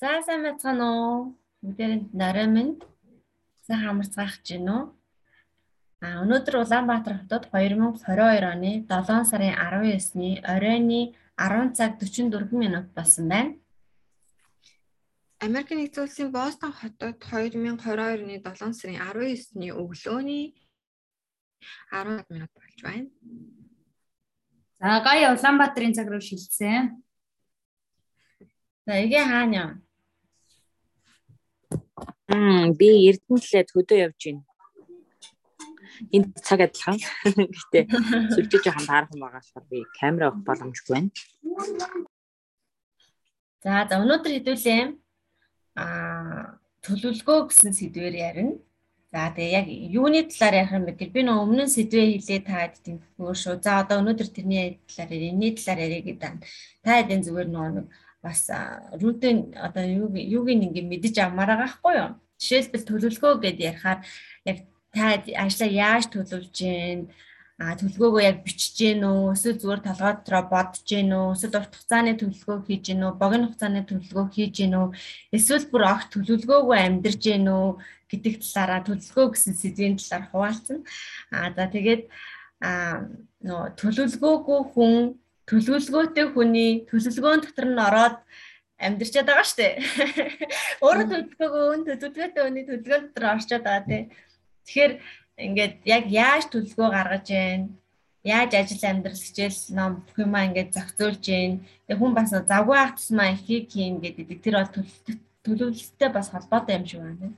За сайн байцгаана уу? Бүгдээрээ нарай минь сайн хамарцгаах гэж байна уу? А өнөөдөр Улаанбаатар хотод 2022 оны 7 сарын 19-ны оройны 10 цаг 44 минут болсон байна. Америк нэгдсэн улсын Бостон хотод 2022 оны 7 сарын 19-ны өглөөний 10 минут болж байна. За гая Улаанбаатарын цаг руу шилжсэн. За эгээ хаана юм? Мм би Эрдэнэтлээ хөдөө явж байна. Энд цаг адилхан. Гэтэ сүлжиж жоохон таарах юм байгаа болохоор би камера авах боломжгүй байна. За за өнөөдөр хэдүүлээ аа төлөвлөгөө гэсэн сэдвээр ярина. За тэгээ яг юуны талаар ярих юм бэ гэвэл би нөө өмнө нь сэдвээ хэлээ таад өөр шүү. За одоо өнөөдөр тэрний талаар ярина, талаар ярих гэдэг. Та хэдийн зүгээр нөө нэг бас рутин одоо юу юуг ингэ мэдэж авмаар байгаа хгүй юу. Жишээлбэл төлөвлөгөө гэдээ ярихаар яг та ажлаа яаж төлөвлөж гин а төлөвлөгөөгөө яг бичиж гин үү? Эсвэл зүгээр толгой дотроо бодож гин үү? Эсвэл урт хугацааны төлөвлөгөө хийж гин үү? Богино хугацааны төлөвлөгөө хийж гин үү? Эсвэл бүр огт төлөвлөгөөгөө амьдрж гин үү? Гэдэг талаараа төлөвлөгөө гэсэн сэдвийн талаар хуваалцсан. А за тэгээд а нөө төлөвлөгөөгүй хүн төлөвлөгөөтэй хүний төлөвлөгөөнд дотор нь ороод амьдэрч чаддаг шүү дээ. Өөрөө төлөвлөгөөгөө өн төлөвлөгөөтэй хүний төлөвлөгөөнд дотор орчод байгаа тий. Тэгэхээр ингээд яг яаж төлөвлөгөө гаргаж яах яаж ажил амьдрал хичээл ном бүх юм ингээд зохицуулж гин тэг хүн бас завгүй хатсан маяг хийх юм гэдэг тэр бол төлөвлөлттэй бас холбоотой юм шиг байна.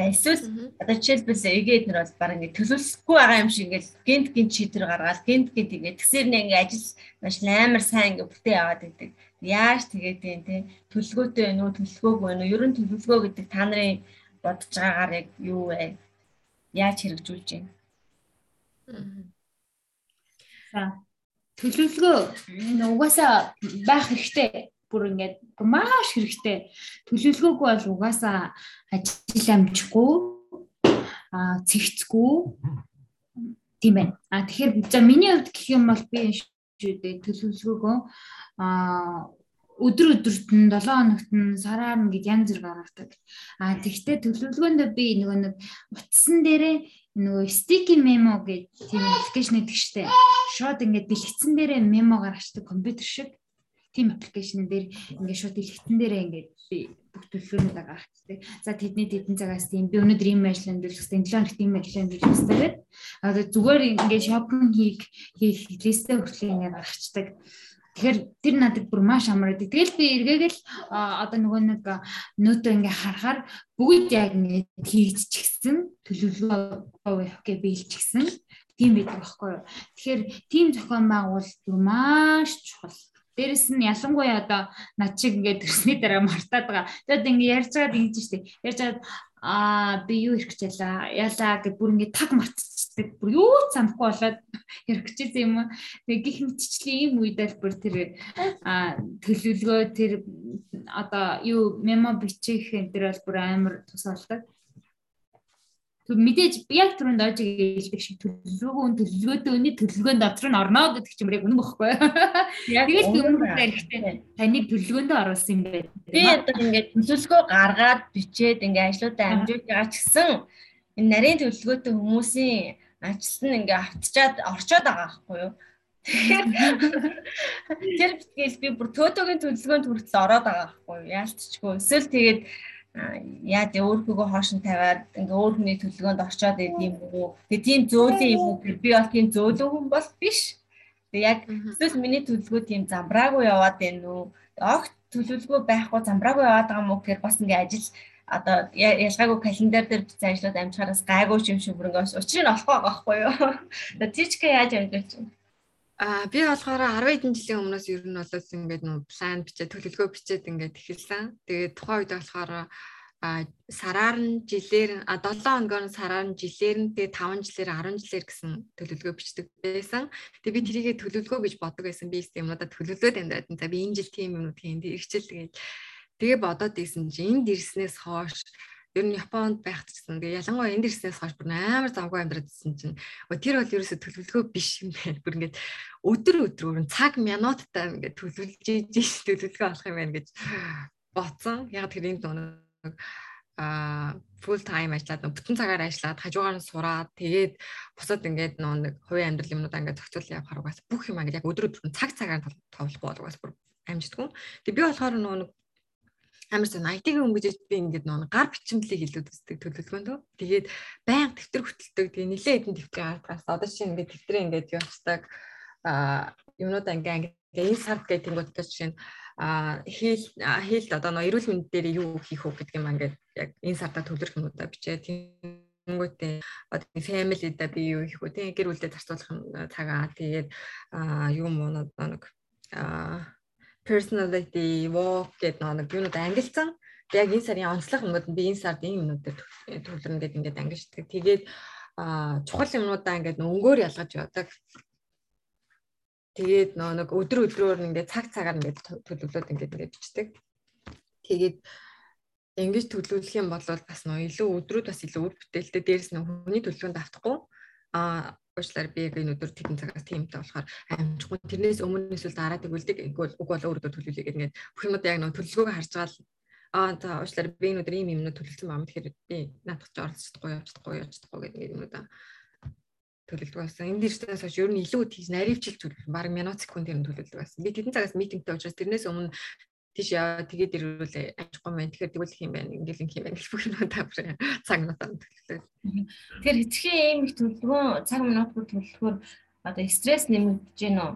За эсвэл одоо жишээлбэл эгээд нэр бол баг ингэ төлөвлөсөхгүй байгаа юм шиг ингээл гинт гинт шийдвэр гаргаад гинт гинт тэгээ тэгсэр нэг ингээ ажил маш амар сайн ингээ бүтээ яваад идэг. Яаж тэгээд юм те төлөвлөгөөтэй байна уу төлөвлөгөөгүй байна уу? Ер нь төлөвлөгөө гэдэг та нарын бодож байгаагаар яг юу вэ? Яаж хэрэгжүүлж байна? За төлөвлөгөө угаасаа байх хэрэгтэй бүр ингээд маш хэрэгтэй төлөвлөгөөгүй бол угаасаа ажил амжихгүй а цэгцгүй тийм байна. А тэгэхээр за миний хувьд гэх юм бол би шүү дээ төлөвлөгөөгөө а өдөр өдөрт нь 7 хоногт нь сараар нь гэж янз бүр гаргадаг. А тэгвэл төлөвлөгөөндөө би нөгөө нэг утсан дээрээ нөгөө sticky memo гэж тийм аппликейшн гэдэг штеп. Шууд ингээд бэлгцэн дээрээ мемо гаргачдаг компьютер шиг team application дээр ингээд шууд дэлгэцэн дээрээ ингээд би бүх төлөвлөгөөнүүдээ гаргацдаг. За тэдний тэдэн цагаас тийм би өнөөдөр ийм ажил хэвчээ 7 хоногт ийм ажил хэвчээ гэдэг. Одоо зүгээр ингээд шопинг хийх хийх листэ хүртэл ингээд гаргацдаг. Тэгэхээр тэр надад бүр маш амар байдаг. Тэгэл би эргээгээл одоо нөгөө нэг нөтөө ингээ харахаар бүгд яг ингээ хийчихсэн төлөвлөгөө гэж биелчихсэн. Тийм байдаг байхгүй юу. Тэгэхээр тийм зохион байгуул маш чухал Дээрэс нь ялангуяа одоо над чиг ингээд төрсний дараа мартаад байгаа. Тэгээд ингээд ярьж байгаад ингэж штэ. Ярьж байгаад аа би юу ирэх гэж ялаа. Ялаа гэд бүр ингээд таг мартчихдаг. Бүр юу санахгүй болоод ярих гэжсэн юм. Тэгээд гих мэтчлийн ийм үед л бүр тэр аа төлөвлөгөө тэр одоо юу мемо бичих энэ төр бол бүр амар тусаалдаг мэдээж яг түрүүнд аж хэлдэг шиг төлөвлөгөө төлөвлөгөөтэй өний төлөвлөгөөнд дотор нь орно гэдэг ч юм яг үнэн бохгүй. Тэгэл би өмнө хэрэгтэй таны төлөвлөгөөнд оруулсан юм байна. Би одоо ингээд төлөвлөгөө гаргаад бичээд ингээд ажлуудаа амжуулж байгаа ч гэсэн энэ нарийн төлөвлөгөөтэй хүмүүсийн ажил нь ингээд автчаад орчоод байгаа байхгүй юу? Тэр битгэл би бүр төөтөгийн төлөвлөгөөнд хүртэл ороод байгаа байхгүй юу? Яалтчгүй. Эсвэл тэгээд яа дээ өөрхөгөө хоош нь тавиад ингээ өөр хүний төлөвлөгөөнд орчоод байд юм уу. Тэгээ тийм зөөлөн юм уу би бол тийм зөөлөн хүн бол биш. Тэгээ яг эсвэл миний төлөвлөгөө тийм замбраагүй яваад байна уу? Огт төлөвлөгөө байхгүй замбраагүй яваад байгаа мó гэхээр бас ингээ ажил одоо ялгаагүй календар дээр бичсэн ажлууд амжихаараас гайгүй юм шиг бүр ингээ учрыг олох байгаа байхгүй юу. Тэгээ тийчгээ яаж амжиж чинь А би болохоор 10 хэдэн жилийн өмнөөс ер нь болоос ингээд нөө план бичээ төлөвлөгөө бичээд ингээд эхэлсэн. Тэгээд тухайн үед болохоор а сараар нь жилээр нь 7 хоногоор нь сараар нь жилээр нь тэгээ 5 жилээр 10 жилээр гэсэн төлөвлөгөө бичдэг байсан. Тэгээ би тэрийгэ төлөвлөгөө гэж боддог байсан. Би ийм юмудаа төлөвлөөд амьдраад. За би энэ жил тийм юмнууд хийн хэрэгжил тэгээд тэгээ бодоод ийсэн чинь энд ирснээс хойш ер нь Японд байх гэсэн. Тэгээ ялангуяа энд ирснээс хойш бүр амар завгүй амьдраад ирсэн чинь тэр бол ерөөсө төлөвлөгөө биш юм байна. Бүр ингээд өдөр өдрөөр цаг минуттай ингээд төлөвлөж ийж төлөвлөгөө олох юм байна гэж боцсон. Яг тэр энд нэг а full time ажиллаад бүтэн цагаар ажиллаад хажуугаар нь сураад тэгээд бусад ингээд нөө нэг хувийн амьдрал юмнуудаа ингээд зохицуул явахаар угаас бүх юм ингээд яг өдөр өдөр цаг цагаар тоглохгүй бол угаас бүр амжтгүй. Тэг би болохоор нөө нэг амар сан IT-ийн өнгөж би ингээд нөө гар бичмлийг илүү төсдөг төлөвлөгөөндөө. Тэгээд баян дэвтэр хөтэлдэг. Тэгээ нилээ хэдэн дэвтрийн ардгаас одоо чинь ингээд дэвтрээ ингээд явуулдаг а юмнуудаа ингээд энэ сард гэх тэнгуүтэй чинь а хийл хийлд одоо нөө эрүүл мэнд дээр юу хийх үү гэдэг юм ингээд яг энэ сартаа төлөрх юмудаа бичээ тэнгуүтэй одоо family-да би юу хийх тийм гэр бүлдээ зарцуулах цагаа тэгээд юу муу нэг а personality walk гэдэг нэг юунууд ангилсан. Яг энэ сарын онцлог юмуд би энэ сард энэ юмнуудад төлөрнө гэдэг ингээд ангилждаг. Тэгээд чухал юмнуудаа ингээд өнгөөр ялгаж явдаг. Тэгээд нөө нэг өдөр өдрөөр ингээд цаг цагаар ингээд төлөвлөлөөд ингээд ингээд бичдэг. Тэгээд ингэж төлөвлөх юм бол бас нөө илүү өдрүүд бас илүү үр бүтээлтэй. Дээрэс нь хүний төлөвлөгөөнд автахгүй а уучлаар би яг энэ өдөр тэдэн цагаас тиймтэй болохоор амжихгүй тэрнээс өмнө эсвэл дараа тэгүүлдэг ингээл уг бол өөрөө төлөвлөе гэдэг ингээд бүх юмуд яг нөө төлөвлөгөөгөө харж байгаа л аа за уучлаар би энэ өдөр ийм юмнууд төлөвлөсөн байна тэгэхээр би наадах ч оролцохгүй явчихдаггүй явчихдаггүй гэдэг юмуд төлөвлөдөг байсан. Энд дээрээс хойш ер нь илүү тийш наривчилж төлөвлөсөн. Бараг минут секунд юм төлөвлөдөг байсан. Би тэдэн цагаас митингтэй учраас тэрнээс өмнө тийш яа тэгээд ирвэл амжихгүй байна. Тэгэхээр тэгвэл юм байна. Ингээл юм байна. Бүх юм тавшаа цаг минутаар төлөвлөдөг. Тэгэхээр хэцхийн ийм их төлөвлөгөө цаг минутаар төлөвлөхөөр одоо стресс нэмэгдэж гэнэ үү?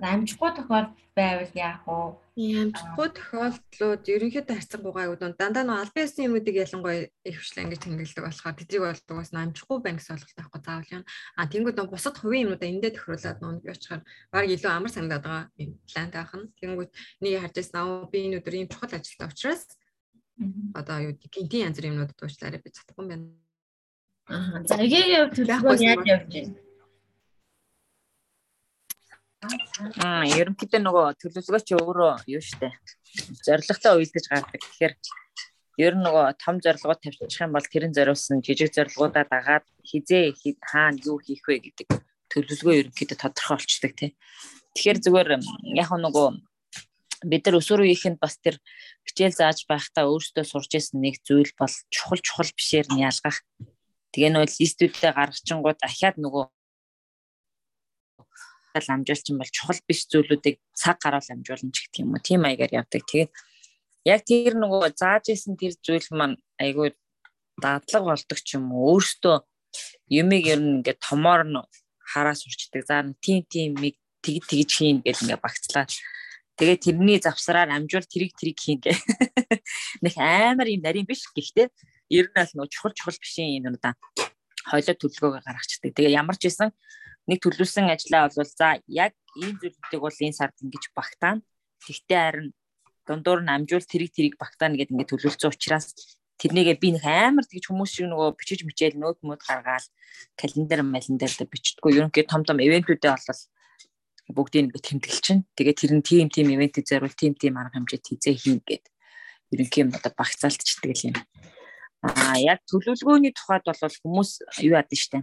амжихгүй тохиолдол байвал яах вэ? Амжихгүй тохиолдлууд ерөнхийдөө харьцангуйгаа үүдэн дандаа нөө албан ёсны юмнуудыг ялангуяа их хвшлээ ингэж тэмдэглэдэг болохоор тэдрийг болдог бас амжихгүй байна гэсэн ойлголт авахгүй заавал юм. А тэнгууд нөө бусад хувийн юмнуудаа эндээ тохируулаад нөө би очихаар баг илүү амар санагдаад байгаа юм плант авах нь. Тэнгууд нэг харж байсан аа би энэ өдөр ийм чухал ажилтаа учраас одоо юу гинтийн янз бүрийн юмнуудад уучлаарай би чадахгүй юм байна. Аа. За эгийн төлөвлөгөө яаж явж байна? Аа, ерөнхийдөө нөгөө төлөвлөгөөч өөрөө юу штэ. Зорилготой уйлдаж гардаг. Тэгэхээр ер нь нөгөө том зорилгоо тавьчих юм бол тэрэн зориулсан жижиг зорилгоудаа дагаад хизээ хаана юу хийх вэ гэдэг төлөвлөгөө ерөнхийдөө тодорхой болчдаг тий. Тэгэхээр зүгээр яг нөгөө бид нар өсвөр үеийнхэнд бас тэр хичээл зааж байхдаа өөрсдөө сурж исэн нэг зүйл бол чухал чухал бишээр нь ялгах. Тэгээ нөгөө листүүдээ гаргачингууд ахаад нөгөө амжуулчин бол чухал биш зүйлүүдийг цаг гаруул амжуулна ч гэх юм уу. Тийм маягаар явдаг. Тэгээд яг тэр нөгөө зааж исэн тэр зүйл маань айгүй дадлаг болдог ч юм уу. Өөртөө юмыг ер нь ингээд томоор нь хараа сурчдаг. За тийм тийм миг тэг тэгж хийн гэдэг ингээд багцлаа. Тэгээ тэрний завсраар амжуул тэрийг тэрийг хийн гэ. Нэг амар юм нарийн биш гэхдээ ер нь аль нөгөө чухал чухал биш юм юм да. Хойлоо төлөвлөгөөгөө гаргацдаг. Тэгээ ямар ч байсан нэг төлөвлөсөн ажлаа бол за яг ийм зүйлүүдийг бол энэ сард ингэж багтаана. Тэгтээ харин дундуур нь амжуул тэрийг тэрийг багтаана гэдэг ингээд төлөвлөсөн учраас тэрнийгээ би нэг амар тэгж хүмүүс шиг нөгөө бичиж мичээл нөт мөд гаргаал календар малендер дээр бичдэггүй. Ерөнхийдөө том том ивентүүдээ болол бүгдийг ингээд тэмдэглэж чинь. Тэгээд тэр нь тим тим ивентэд зориул тим тим арга хэмжээт хизээ хийн гэд. Ерөнхий юм одоо багцаалтчдаг юм. Аа яг төлөвлөгөөний тухайд бол хүмүүс юу яд нь штэ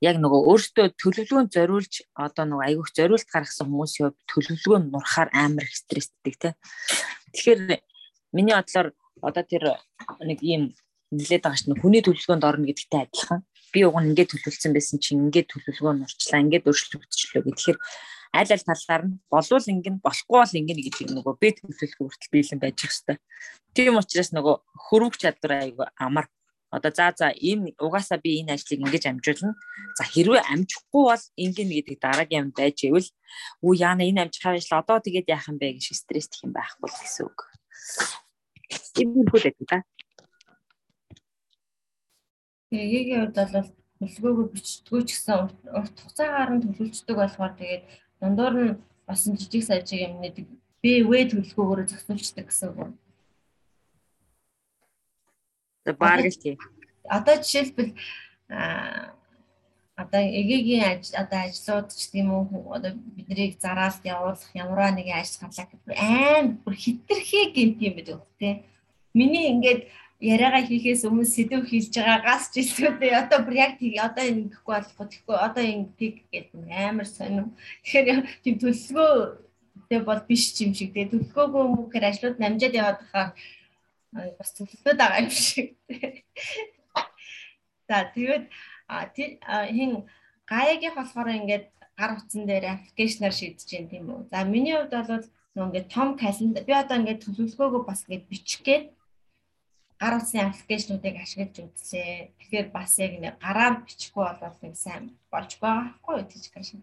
яг нөгөө өөртөө төлөвлөгөөнд зориулж одоо нөгөө айгүйх зориулт гаргасан хүмүүсийн хувьд төлөвлөгөө нь нурахаар амар их стресстэй те. Тэгэхээр миний бодлоор одоо тэр нэг ийм нилээд байгаа чинь хүний төлөвлөгөөнд орно гэдэгтэй адилхан. Би уг нь ингээд төлөвлөсөн байсан чинь ингээд төлөвлөгөө нурчлаа, ингээд өөрчлөгдчихлөө гэхээр аль аль талаар нь болвол ингэн болохгүй бол ингэн гэдэг нөгөө би төлөвлөх хүртэл биелэн байж хэвээр. Тийм учраас нөгөө хөрвөх чадвар айгүй амар одоо за за энэ угаасаа би энэ ажлыг ингэж амжуулна. За хэрвээ амжихгүй бол ингэнэ гэдэг дараагийн юм байж ивэл үу яана энэ амжихаар ажил одоо тэгээд яах юм бэ гэж стрессдэх юм байхгүй гэсэн үг. Иймэрхүү л да. Эгийн хувьд бол төлөвлөгөөгөө бичдэггүй ч гэсэн урт хугацаагаар нь төлөвлөждөг болохоор тэгээд дундуур нь бас жижиг сажиг юм нэг би вэ төлөвлөгөөгөөрөө зохицуулждаг гэсэн үг. За баг л тий. Одоо жишээлбэл одоо эгээгийн одоо ажлууд ч тийм үү одоо биднийг зараалт явуулах ямарваа нэгэн ажил гарлаа гэхээр аим бүр хитрхи гэмт юм байдаг тий. Миний ингээд яриагаа хийхээс өмнө сэдв хийж байгаагаас ч илүүтэй одоо бүр яг тийг одоо ингэ гэхгүй болохгүй тэгэхгүй одоо ингэ тийг гэдэг амар сонирм. Тэгэхээр тийм төлөвлөгөө төлөвлөлттэй бол биш юм шиг. Тэгээ төлөвлөгөөгүй гэхээр ажлууд намжаад яваад байхаар бас төлөвлөлтөд байгаа юм шиг. За тэгээд хин гаягийн болохоор ингээд гар утсан дээр аппликейшнаар шийдэж байна тийм үү. За миний хувьд бол нөө ингээд том календар би одоо ингээд төлөвлөгөөгөө бас ингээд бичих гээд гар утсны аппликейшнуудыг ашиглаж үзлээ. Тэгэхээр бас яг нэг гараар бичихгүй болоод нэг сайн болж байгаа байхгүй юу тийч гашин.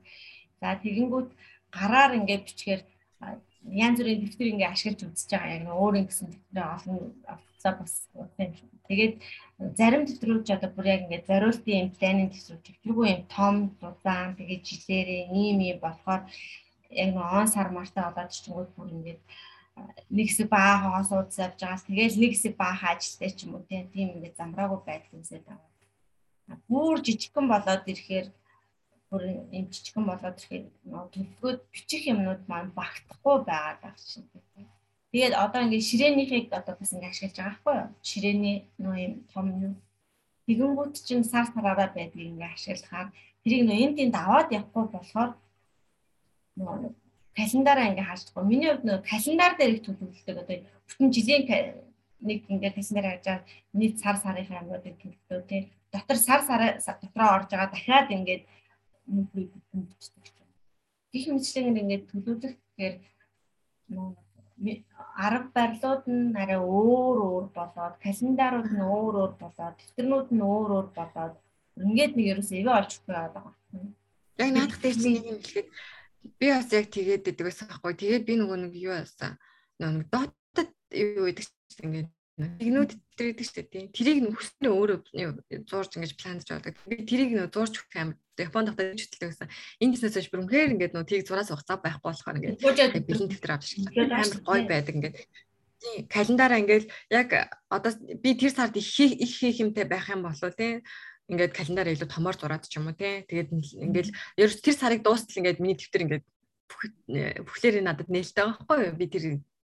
За тэгэнгүүт гараар ингээд бичгээр янз бүрийн дэвтэр ингээд ашиглаж үзэж байгаа яг нэг өөрийн гэсэн дэвтэр олон авцаа бас шүү. Тэгээд зарим дэвтрүүд ч одоо бүр яг ингээд зориултын юм планинг дэвтрүүд дэвтргүй юм том зузаан тэгээд жилээрээ ийм юм болохоор яг нэг он сар мартаа болоод ч юм уу бүр ингээд нэг хэсэг баа хоос уудс авч байгаас тэгэл нэг хэсэг баа хаажтай ч юм уу тийм ингээд замраагүй байдал үүсээд байгаа. Бүр жижигхэн болоод ирэхээр бүр юм жижигхэн болоод ирэхээр төлөвлөгөөд бичих юмнууд маань багтахгүй байгаад байгаа чинь. Тэгээд одоо ингээд ширээнийхийг одоо бас ингээд ашиглаж байгаа байхгүй юу? Ширээний нөө юм том юм. Тэгэнгүүт чинь сар сараараа байдгийг ингээд ашиглахаар тэрийг нөө энд энд аваад явахгүй болохоор нөө календараа ингээ хааждаггүй. Миний хувьд нөгөө календар дээр их төлөвлөлтөг одоо бүтэн жилийн нэг ингээ календар харж байгаа нийт сар сарын амруудыг төлөвлөө тий. Дотор сар сар дотроо орж байгаа дахиад ингээд нүглийг бүтэнчдэг чинь. Гэх мэтлэгээр ингээд төлөвлөх гэхээр арга барилууд нь арай өөр өөр болоод календарууд нь өөр өөр болоод дэвтэрнүүд нь өөр өөр болоод ингээд нэг ерөөсөө эвэ олчихгүй байгаа. Яг наадах дээр чинь юм хэлэхэд би бас яг тэгээд байдаг байсан байхгүй. Тэгээд би нөгөө нэг юу яасан. Нөгөө дотод юу гэдэг чинь ингээд тэгнүүд дээр гэдэг чинь тийм. Тэрийг нөхөснөө өөрөө зурж ингэж планж байдаг. Би тэрийг нөө зурж өгөх амар Японд хатаа хөтөлдөг гэсэн. Энэ бизнес биш бүр үнэхээр ингээд нөө тийг зураас хугацаа байхгүй болохоор ингээд бэлэн дэвтэр авч шиг. Амар гоё байдаг ингээд тийм календараа ингээд яг одоо би тэр сард их их хийх юмтай байх юм болоо тийм ингээд календараа илүү томоор зураад ч юм уу тий. Тэгээд ингээд ерөөс тэр сарыг дуустал ингээд миний дэвтэр ингээд бүхлээрээ надад нээлттэй байхгүй юу? Би тэр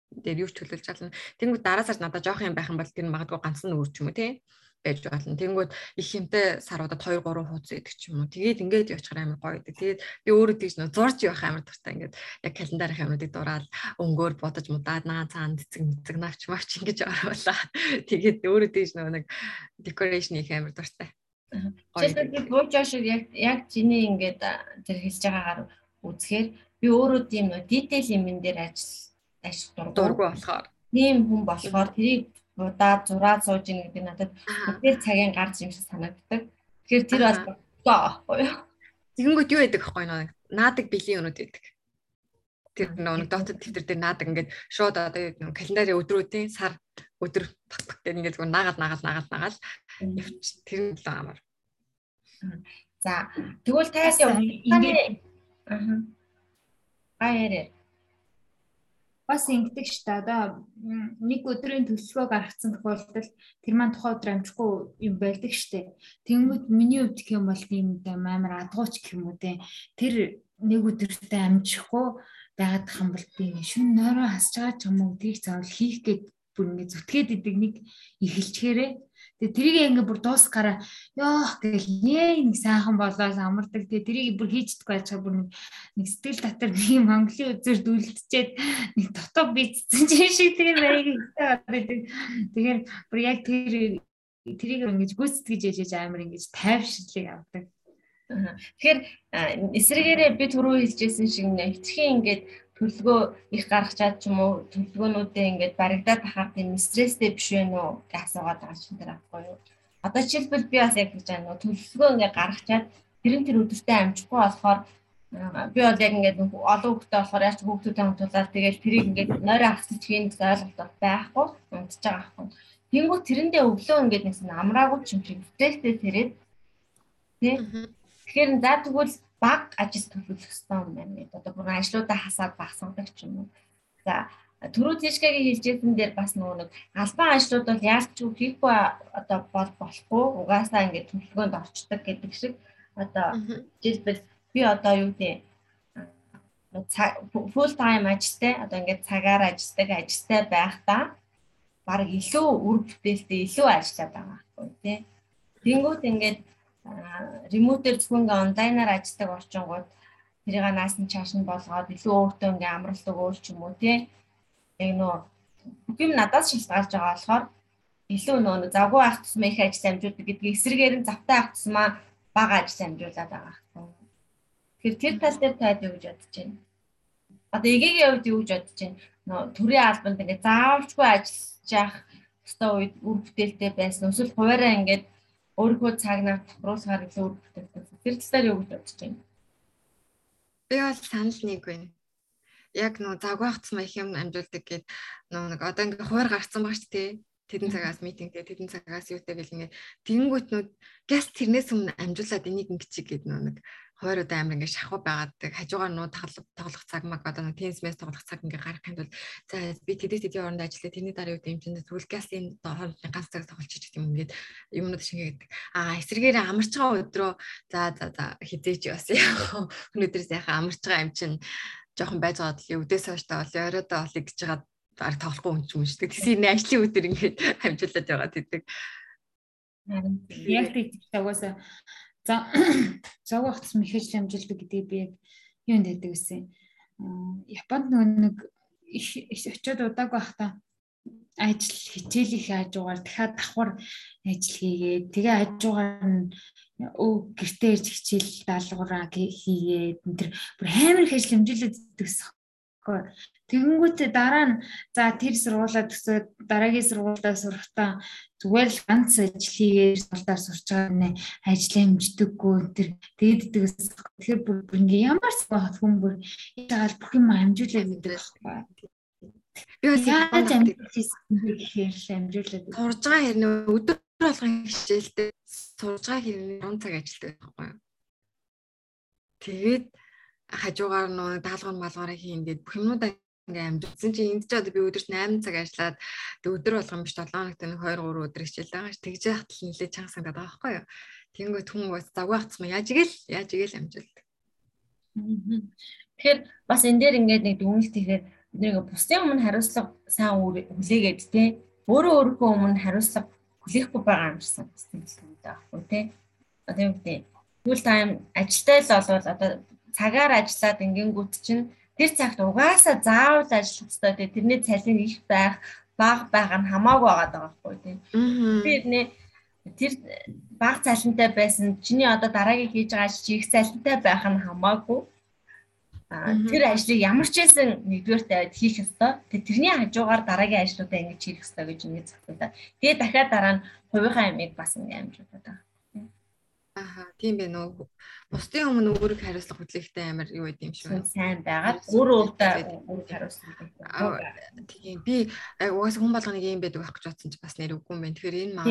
дээр юу ч төлөвлөж чадлаа. Тэнгүүд дараа сард надад жоох юм байх юм бол тэр магадгүй ганцхан нүүр ч юм уу тий байж болно. Тэнгүүд их хэмтэй саруудад 2 3 хуудас идэх ч юм уу. Тэгээд ингээд явчихаар амар гоё гэдэг. Тэгээд би өөрөө тэгж нөө зурж явах амар дуртай ингээд яг календарын юмнуудыг дураад өнгөөр бодож мудаад наа цаана цэцэг мэцэг навч мавч ингэж оруулаа. Тэгээд өөрөө тэгж нөө нэг декорашн их амар дуртай. Жишээлбэл буужаа шиг яг яг чиний ингээд тэр хэлж байгаагаар үзэхээр би өөрөө тийм нөө detail юмн дээр ажил ажил дургу болохоор тийм хүн болохоор тэрийг удаа зураад сууж ийн гэдэг надад тэр цагийн гарч юм шиг санагддаг. Тэгэхээр тэр бол байхгүй юу? Тэгэнгүүт юу яадаг байхгүй нөө наадаг бэлгийн өнүүд байдаг. Тэр нөө дотод тэмдэр дээр наадаг ингээд шууд одоо календарын өдрүүдийн сар өдөр гэдэг ингээд зүгээр наагаад наагаад наагаад наагаад тэр нь л амар. За тэгвэл таас ингээд аа баяраа бас ингэдэг шүү дээ. Одоо нэг өдрийн төлөвлөгөө гаргацсан тохиолдолд тэр маань тухайн өдөр амжихгүй юм байдаг дээ. Тэнгүүд миний хувьд гэх юм бол тийм амар адгууч гэх юм уу те. Тэр нэг өдөртөө амжихгүй байгаад хам бол би шүн нойроо хасж байгаа ч юм уу тийг заавал хийх гээд бүр ингэ зүтгээд идэг нэг ихэлчгээрээ Тэгээ тэрийг ингээ бүр дуусгаараа ёох гэл нэг сайхан болоос амардаг. Тэгээ тэрийг бүр хийждэггүй ачаа бүр нэг сэтгэл татар нэг Монголын үзээр дүлдчихэд нэг дотоо бицсэн ч шиг тэгээ баяг байдаг. Тэгэхээр бүр яг тэр тэрийг ингэж гүйцэтгэж ээжэж амар ингэж тайвшрлыг авдаг. Тэгэхээр эсрэгээрээ би түрүү хэлжсэн шиг нэг хитрхийн ингээд төлөвлөгөө их гаргачаад ч юм уу төлөвлөгөөнүүдээ ингээд баригдаад тахаар тийм стресстэй биш вэ нүү гэж асуугаад байгаа чинь тэр авахгүй юу. Одоо жишээлбэл би бас яг гэж байна. Төлөвлөгөө ингээд гаргачаад тэрэн тэр өдөртөө амжихгүй болохоор би бол яг ингээд олон хүүхдтэй болохоор яаж хүүхдүүдтэй хамтуулаад тэгээд тэрийг ингээд нойроо хасчих хийн ойлголт байхгүй унтж байгаа байхгүй. Тэнгүү тэрэндээ өглөө ингээд нэгсэн амраагүй ч юм шиг стресстэй тэрээд тий. Тэгэхээр за тэгвэл баг ажил төлөвлөх хэрэгтэй юм байна. Одоо бүр ажлуудаа хасаад багсгадаг ч юм уу. За түрүү тийшгэгийн хэлжсэн дээр бас нөгөө нэг албан ажлууд бол яалтчгүй хийхгүй одоо бол болохгүй угаасаа ингээд төлөвлөгөөнд орчдөг гэдэг шиг одоо жишээлбэл би одоо юу гэдэг full time ажилтай одоо ингээд цагаар ажилладаг ажилтай байхдаа баг илүү үр бүтээлтэй илүү ажиллаад байгаа байхгүй тий. Тэнгүүд ингээд ремоутер зөвхөн онлайнаар ажилладаг орчингууд тэрийг наасан чааш нь болгоод илүү өөртөө ингээм амралт өгөөл ч юм уу тий. Яг нөө бүх юм надаас шилтгаалж байгаа болохоор илүү нөө завгүй ах тусмаа их ажил амжуулдаг гэдгийг эсрэгээр нь завтай ах тусмаа бага ажил амжуулаад байгаа хэрэг. Тэгэхээр тэр тал дээр таад юу гэж бодож байна? Одоо эгээгийн хувьд юу гэж бодож байна? Нөө төрийн албанд ингээ заавалчгүй ажиллаж явах өстой үед үр бүтээлтэй байсан. Эсвэл хуваараа ингээд өөрийнхөө цагнаар тохируулахаар илүү үр бүтээлтэй. Тэр талаар юу гэж бодож байна? Би бол санал нэг байна. Яг нөө завгаагцсан их юм амжуулдаг гэд нөө нэг одоо ингээ хуваар гарцсан баг ч тий тэдэн цагаас митингтэй тэдэн цагаас юутай гэл ингээ тэгэнгүүт нөө газ тэрнээс өмнө амжуулаад энийг ингэчих гээд нөө нэг хойроо амар ингээ шахуу байгаад хажуугаар нуу тоглох цаг маг одоо тенс мэс тоглох цаг ингээ гарах юм бол за би тэдэс тэдийн оронд ажиллаа тэрний дараа юу юм чинь тэгвэл гасын хоорондын ганц цаг тоглож чиж гэдэг юм ингээд юмнууд шингээдэг а эсрэгээр амарч байгаа өдрөө за за за хизээч бас яг өнөөдрөөс яхаа амарч байгаа юм чинь жоохон байж байгаа л өвдөөс хойш та бол оройдоо олё гэж байгаа баг тоглохгүй юм ч юм шүү дээ. Тэсийн ажлын өдөр ингээд хамжуулаад байгаа тэдэг. Яг тийм угаасаа За цаг хугацаас мэхэж амжилтдаг гэдэг би яг юунд байдаг гэсэн. Японд нэг их очиод удааг байхдаа ажил хичээл их хажуугаар дахиад давхар ажил хийгээд тэгээ хажуугаар нь өө гэртээ ирж хичээл даалгавраа хийгээд тэр бүр амар их ажил хэмжүүлээд идэгс. Тэгэнгүүтээ дараа нь за тэр сургуулаа төсөөд дараагийн сургуультай сурахдаа зүгээр л ганц ажил хийгээд сурдаар сурч байгаа нэ. Ажил амждаггүй тэр дээддэгс тэгэхээр бүр ингээ ямар ч хүн бүр яагаад бүх юм амжуулаад байдаг байхгүй. Би бол яаж амжуулсан гэхээр л амжуулаад сурж байгаа хэрнээ өдөр болгон хичээлтэй сурж байгаа хэрнээ 10 цаг ажилтдаг байхгүй юу. Тэгээд хажуугаар нөө даалгавар малгаараа хийгээд бүх юмудаа ингээ амжуулсан чи энд ч одоо би өдөрт 8 цаг ажиллаад өдөр болгон биш 7 хоногт нэг 2 3 өдөр хичээл байгаа ш тэгж яхад л нэлээд чанга санагдаад байгаа байхгүй юу. Тэнгөт хүн бас завгүй хацсан яаж игээл яаж игээл амжуулдаг. Тэгэхээр бас энэ дээр ингээд нэг дүгнэлт хийхээр бид нэг бусдын өмнө хариуцлага сайн хүлээгээд те өөрөө өөрийнхөө өмнө хариуцлага хүлээхгүй байгаа юм шиг санагдсан байхгүй те. Одоо юм гэдэг full time ажилтай л болвол одоо цагаар ажиллаад ингэнгүүт чинь тэр цагт угаасаа заавал ажиллах хэрэгтэй тийм тэрний цалин их байх бага байх нь хамаагүй байгаа байхгүй тийм би нэ тэр бага цалинтай байсан чиний одоо дараагийн хийж байгаа ажил их цалинтай байх нь хамаагүй тэр ажлыг ямар ч байсан нэгдүгээр тавиад хийх ёстой. Тэгээ тэрний хажуугаар дараагийн ажлуудаа ингэж хийх ёстой гэж ингэ зөвлөдөө. Тэгээ дахиад дараа нь хувийнхаа ямиг бас ингэ амжуулдаг байгаа. Аа тийм байна уу. Бусдын өмнө өөрийг хариуцлах хөдөлгөөнтэй амар юу байд юм шүү. Сайн байгаад өөрөө өөрийг хариуцлах. Тийм би угаас хүн болгоныг юм байдаг байх гэж бодсон чи бас нэр үгүй юм байна. Тэгэхээр энэ маа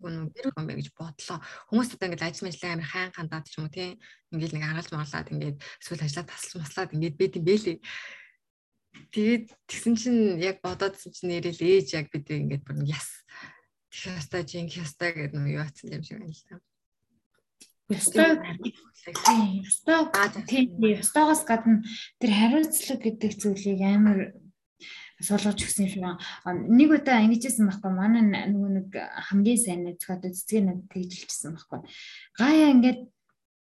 гүн гэр байх гэж бодлоо. Хүмүүс одоо ингээд ажил мэжлээ амар хайн хандаад ч юм уу тийм. Ингээд нэг аргалж маглаад ингээд эсвэл ажиллаад тасалж маслаад ингээд байд юм бэлээ. Тэгээд тэгсэн чинь яг бодоодсэн чинь нэрэл ээж яг бид ингээд бүр яс Хяста жин хяста гэдэг нь юу атсан юм шиг байна л та. Ёстой ёстой тийм ёстойгоос гадна тэр хариуцлага гэдэг зүйлийг амар суулгаж өгсөн юм шиг нэг удаа ингэжсэн байхгүй манай нөгөө нэг хамгийн сайн нэцгээд цэцгийн нэг тэгжилжсэн байхгүй. Гаяа ингээд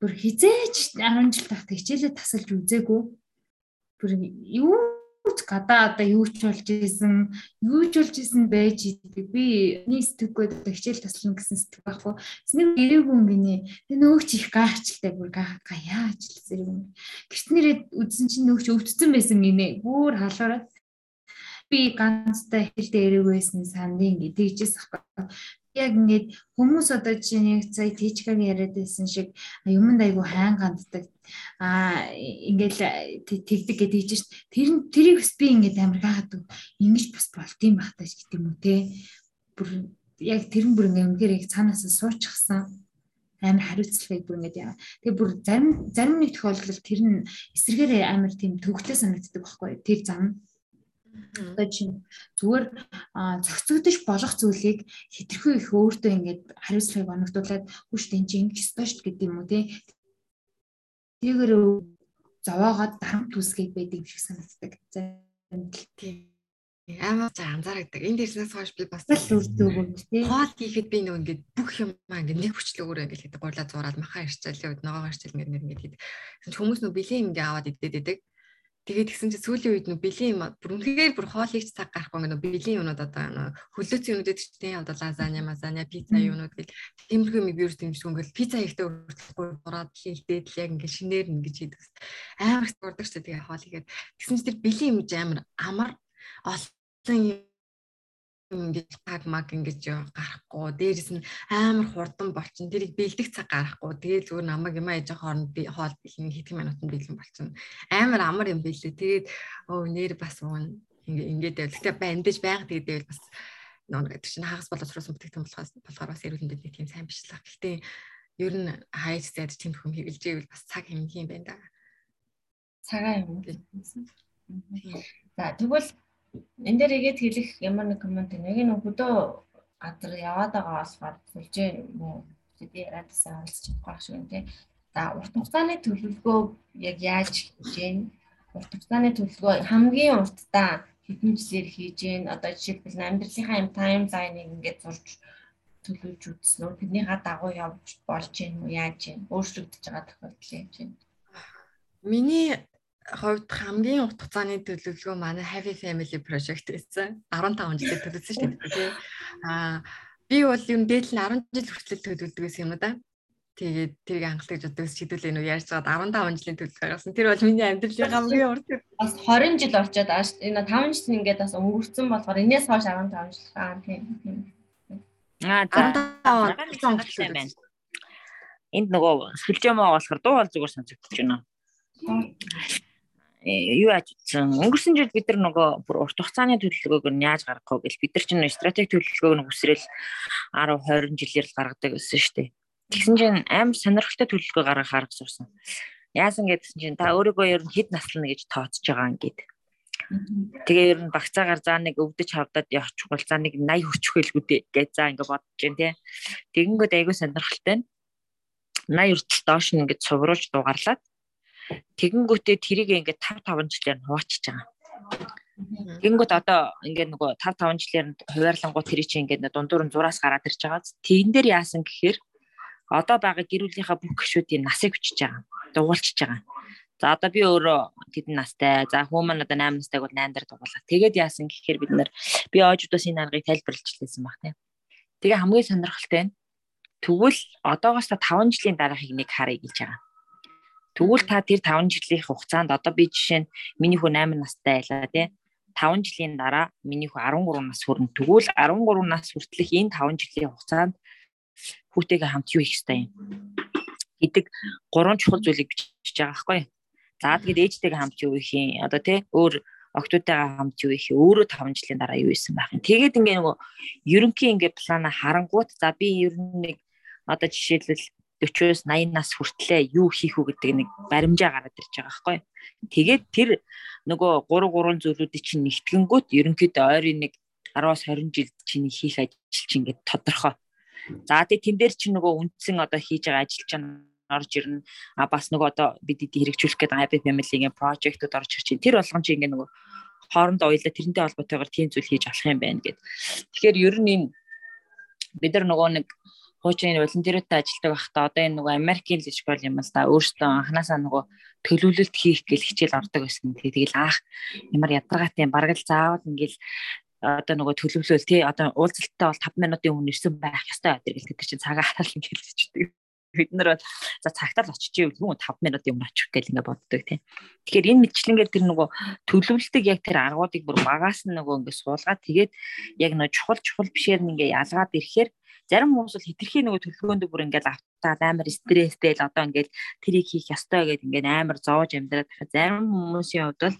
бүр хизээч 10 жил тахт хичээлээ тасалж үзээгүй. Бүр юу гадаа одоо юу ч болж исэн юу ч болж исэн байж идэг. Би нэг сэтгэггүй одоо хичээл таслана гэсэн сэтгэх байхгүй. Эснийг ирээгүй гинэ. Тэг нөгөөч их гайхчлаа бүр гаяа ажил зэрэг юм. Гэрт нэрээ үдсэн чинь нөгөөч өвдсөн байсан гинэ. Бүр халуураад би ганцтай хэлдэ ирээгүй байсан сандын гэдэг тийжээс ахгүй. Яг ингээд хүмүүс одоо чинь яг сая тийчгаг яриад байсан шиг юмд айгу хайн ганддаг а ингээд тэгдэг гэдэг чинь шүү тэр тэрийг бас би ингээд амар гаадаг ингэж бас болт юм бахтаж гэдэг юм уу те бүр яг тэр нь бүр ингээд үнээр яг цаанаас суучихсан. Амар хариуцлагыг бүр ингээд яа. Тэгээ бүр зарим зарим нэг тохиолдолд тэр нь эсрэгээр амар тийм төвөгтэй санагддаг байхгүй тэр зам. Одоо чинь зүгээр зохицогдож болох зүйлийг хэтэрхүү их өөртөө ингээд хариуцлагыг оногдуулад хүч тэнцэн ингэж ёстой шүү гэдэг юм уу тий. Тэгээр зовоогоод дарамт үсгээд байдаг юм шиг санагддаг. Тийм. амар за анзаардаг. Энд дээрснээс хойш би бас л үрдөө бүгд тий. хоол хийхэд би нөгөө ингээд бүх юм аа ингээд нэг хүчлөөр ингээд гурлаа зураад махан ирчээл өд ногоо ирчээл ингээд ингээд хийдэг. Хүмүүс нөгөө бэлэн юм ингээ аваад идээд идэг. Тэгээд тэгсэн чинь сүүлийн үед нөгөө бэлэн юм бүр үнэхээр бүр хоол хийж цаг гарахгүй ингээд бэлэн юмнууд одоо нөгөө хөлөөц юмнууд гэдэг чинь одоо лазаня, мазаня, пицца юмнууд гэл. Тиймэрхүү юм вирус дэмжих ингээд пицца ихтэй өртөхгүй дураад хийлдээд л яг ингээд шинээр ингэж хийдэг. Амар их дурдаг ч тэгээ хоол хийгээд тэгсэн чинь тэр бэлэн юм амар амар олон ингэж таг маг ингэж гарахгүй. Дээрэс нь амар хурдан болчин тэрийг бэлдэх цаг гарахгүй. Тэгээд зүгээр намайг юм ээж хооронд би хоол бэлэн хэдэн минутанд бэлэн болчин амар амар юм бэлээ. Тэгээд өө нэр бас ингэ ингээд байл гэхдээ бандаж байга тэгээд байл бас нон гэдэг чинь хагас боловсруулсан бүтээгдэхүүн болохоос болохоор бас эрүүл мэндэд нэг тийм сайн биш л. Гэхдээ ер нь хайж зайд тийм хүм хэвлж ивэл бас цаг хэмнэх юм байна да. Цагаа юм. За тэгвэл энэ дээр игээд хэлэх ямар нэг комент нэг нь хөдөө газар яваад байгаа болохоор сүлжээ муу тэди яриадсан олж чадах шиг юм тий. За урт хугацааны төлөвлөгөө яг яаж хийж гэн урт хугацааны төлөвлөгөө хамгийн урттаа хэдэн жилээр хийж гэн одоо жишээлбэл амьдралынхаа юм таймлайныг ингээд зурж төлөвлөж үзсэн үү? Тэрнийхаа дагуу явж болж гэн үү яаж гэн өөрчлөгдөж байгаа тохиолдол юм чинь. Миний хувьд хамгийн урт хугацааны төлөвлөгөө манай Happy Family Project гэсэн 15 жилээр төлөвлөсөн шүү дээ тий. Аа би бол юм дээдл нь 10 жил хүртэл төлөвлөдөг гэсэн юм да. Тэгээд тэрийг гэж боддог шийдвэл энэ яаж чагаад 15 жилийн төлөвлөгөө гаргасан. Тэр бол миний амьдралын хамгийн урт бас 20 жил орчоод энэ 5 жил ингээд бас өнгөрцөн болохоор энэс хойш 15 жил аа тийм. Аа за 15 жил байна. Энд нөгөө сүлжээ маа болохоор дуу бол зүгээр сонсогдож байна юу яаж утсан өнгөрсөн жил бид нар нөгөө бүр урт хугацааны төлөвлөгөөг нь яаж гаргах вэ гэж бид нар чинь стратеги төлөвлөгөөг нь үсрээл 10 20 жилээр л гаргадаг гэсэн шүү дээ. Тэгсэн чинь амар сонирхолтой төлөвлөгөө гаргах арга сурсан. Яасан гэдгсэн чинь та өөрийгөө ер нь хэд наслана гэж тооцож байгаа ингээд. Тэгээ ер нь багцаагаар заа нэг өвдөж хавдаад явчихвал за нэг 80 хүчхэлгүүд гэж за ингээд бодож जैन тий. Тэгэнгүүт айгүй сонирхолтой. 80 хүртэл доош нь ингээд цувруулж дугаарлаад Тэгэнгүүтээ тэрийг ингээд 5 5 жилээр нь хуваачиж байгаа. Тэгэнгүүт одоо ингээд нөгөө 5 5 жилээр нь хуваарлангууд тэр чинь ингээд дундуур нь зураас гараад ирж байгаа. Тэгэн дээр яасан гэхээр одоо байгаа гэрүүлийнхаа бүх гişүүдийн насыг хүчиж байгаа. Дугуулчихж байгаа. За одоо би өөрөө тэдэн настай. За хүмүүс одоо 8 настайг бол 8 дээр дугуулаа. Тэгээд яасан гэхээр бид нар би оождоос энэ аргыг тайлбарлаж лээсэн баг тийм. Тэгээ хамгийн сонирхолтой нь тэгвэл одоогоос та 5 жилийн дараахыг нэг харъя гэж байгаа. Тэгвэл та тэр 5 жилийн хугацаанд одоо би жишээ нь миний хүү 8 настай байлаа тий. 5 жилийн дараа миний хүү 13 нас хүрнэ. Тэгвэл 13 нас хүртэлх энэ 5 жилийн хугацаанд хүүтэйгээ хамт юу хийх ёстой юм? гэдэг гурван чухал зүйлийг бичиж байгаа байхгүй. За тэгээд ээжтэйгээ хамт юу хийх юм? Одоо тий өөр октоотойгоо хамт юу их өөрөө 5 жилийн дараа юу исэн байх юм. Тэгээд ингээ нөгөө ерөнхий ингээ плана харангуут за би ер нь нэг одоо жишээлбэл 40-оос 80 нас хүртлээр юу хийх үү гэдэг нэг баримжаа гараад ирж байгаа байхгүй. Тэгээд тэр нөгөө 3 3 зүйлүүдийг чинь нэгтгэнгүүт ерөнхийдөө ойрын нэг 10-аас 20 жилд чиний хийх ажил чинь ингээд тодорхой. За тэгээд тэн дээр чинь нөгөө үндсэн одоо хийж байгаа ажил чинь орж ирнэ. А бас нөгөө одоо бид эдийг хэрэгжүүлэх гэдэг Happy Family-ийн project-ууд орж ирж байна. Тэр болгон чинь ингээд нөгөө хоорондоо уялаа тэрнтэй холбоотойгоор тийм зүйл хийж болох юм байна гэд. Тэгэхээр ер нь энэ бид нар нөгөө нэг хуучин волонтеруудтай ажилладаг байхдаа одоо энэ нөгөө Америкийн л школ юм л да өөртөө анханасаа нөгөө төлөвлөлт хийх гэл хичээл ордог байсан. Тэгэл аах ямар ядаргаатай бараг л заавал ингээл одоо нөгөө төлөвлөл тий одоо уулзалтаа бол 5 минутын өмнө ирсэн байх ёстой байдаг гэл гэдэг чинь цагаа хараал ингээд хэлчихдэг. Бид нар за цагтаа л очиж ивэл хүн 5 минутын өмнө очих гэл ингээд боддог тий. Тэгэхээр энэ мэтчлэнгээр тэр нөгөө төлөвлөлтөг яг тэр аргуудыг бүр багаас нь нөгөө ингээд суулгаад тэгээд яг нөгөө чухал чухал бишээр нь ингээд ялгаад ирэхээр Зарим хүмүүс бол хитрхи нөгөө төлөвлөгөөндөө бүр ингээд автаад амар стресстэй л одоо ингээд тэрийг хийх ёстой гэдээ ингээд амар зоож амьдраад байхад зарим хүмүүсийн хувьд бол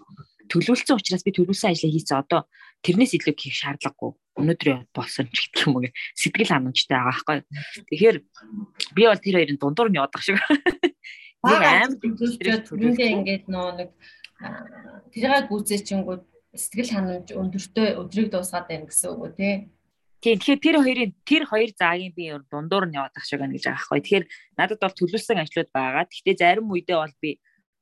төлөвлөсөн учраас би төлөвлөсөн ажлаа хийсэн одоо тэрнээс илүү хийх шаардлагагүй өнөөдөр болсон ч гэх юм уу сэтгэл ханамжтай байгаа байхгүй. Тэгэхээр би бол тэр хоёрын дундуур нь явах шиг. Нэг амар төлөвлөж түрүүндээ ингээд нөө нэг тэрийг гүйцээчингүүд сэтгэл ханамж өндөртөө өдрийг дуусгаад байна гэсэн үг үү тий. Тийм тэгэхээр тэр хоёрын тэр хоёр заагийн би дундуур нь яваад ах шиг байна гэж байгаа байхгүй. Тэгэхээр надад бол төлөвлөсөн ажлууд байгаа. Гэхдээ зарим үедээ бол би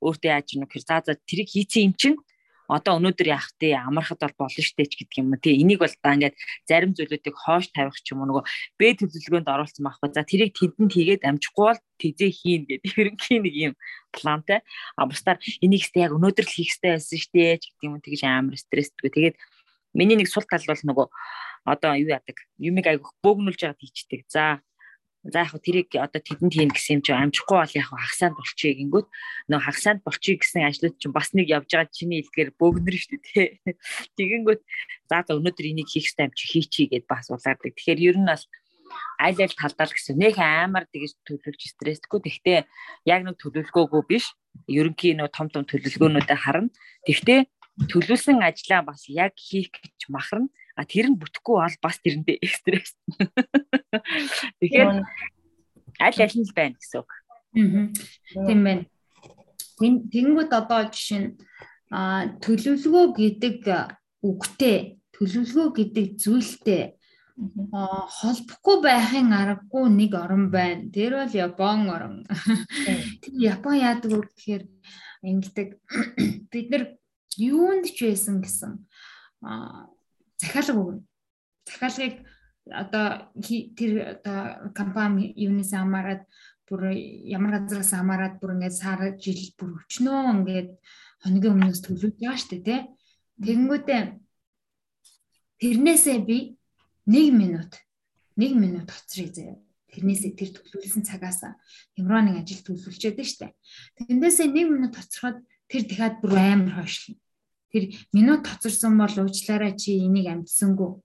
өөртөө яаж юм гэхээр за за тэрийг хийцэн юм чинь одоо өнөөдөр яах вэ? Амархад бол болно штэ ч гэдэг юм. Тий энийг бол та ингээд зарим зүйлүүдийг хоош тавих ч юм уу нөгөө Б төлөвлөгөөнд оруулсан байхгүй. За тэрийг тэдэнд хийгээд амжихгүй бол тэзээ хийн гэдэг ерөнхий нэг юм плантай. А бусдаар энийг ч яг өнөөдөр л хийх хэрэгтэй байсан штэ ч гэдэг юм уу. Тэгэж амар стрессдгүй. Тэгээд миний нэг сул тал бол нөгөө одоо юу яадаг юмыг айгүйх бөөгнүүлж яагаад хийчдэг. За За яг тэрийг одоо тэдэнд хийн гэсэн юм чи амжихгүй бол яг хагасанд болчихъя гингүүт нөө хагасанд болчихъя гэсэн ажлууд чинь бас нэг явж байгаа чиний хэлгээр бөөгнөр шүү дээ. Тэгэнгүүт за за өнөөдөр энийг хийх хэрэгтэй юм чи хийчихье гэд бас улаардаг. Тэгэхээр ер нь бол аль аль талдаа л гэсэн нэг амар тэгж төлөвлөж стрессгүй. Тэгтээ яг нэг төлөвлөгөөгүй биш. Ерөнхийн нөө том том төлөвлөгөөнүүдэд харна. Тэгтээ төлөвлөсөн ажлаа бас яг хийх гэж махарна А тэр нь бүтэхгүй бол бас тэрэндээ стресс. Тэгэхээр аль аль нь л байна гэсэн үг. Аа. Тийм байна. Тэнгүүд одоо жишээ нь а төлөвлөгөө гэдэг үгтэй төлөвлөгөө гэдэг зүйлтэй холбохгүй байхын аргагүй нэг орн байна. Тэр бол Япон орн. Тэр Япон яадаг вэ гэхээр ингэдэг бид нар юунд ч байсан гэсэн захиалга өгнө. Захиалгыг одоо тэр одоо компани юунаас хамаарат бүр ямар газраас хамаарат бүр ингээд сар жил бүр өчнөө ингээд хоногийн өмнөөс төлөвлөж байгаа дээ тий. Тэгэнгүүтээ тэрнээсээ би 1 минут 1 минут хоцрыг заяа. Тэрнээсээ тэр төлөвлөсөн цагаас ямар нэг ажил төлөвлөж шүү дээ. Тэндээсээ 1 минут хоцроход тэр дахиад бүр амар хойшлно. Тэр минут тоцорсон бол уучлаарай чи энийг амжсангүй.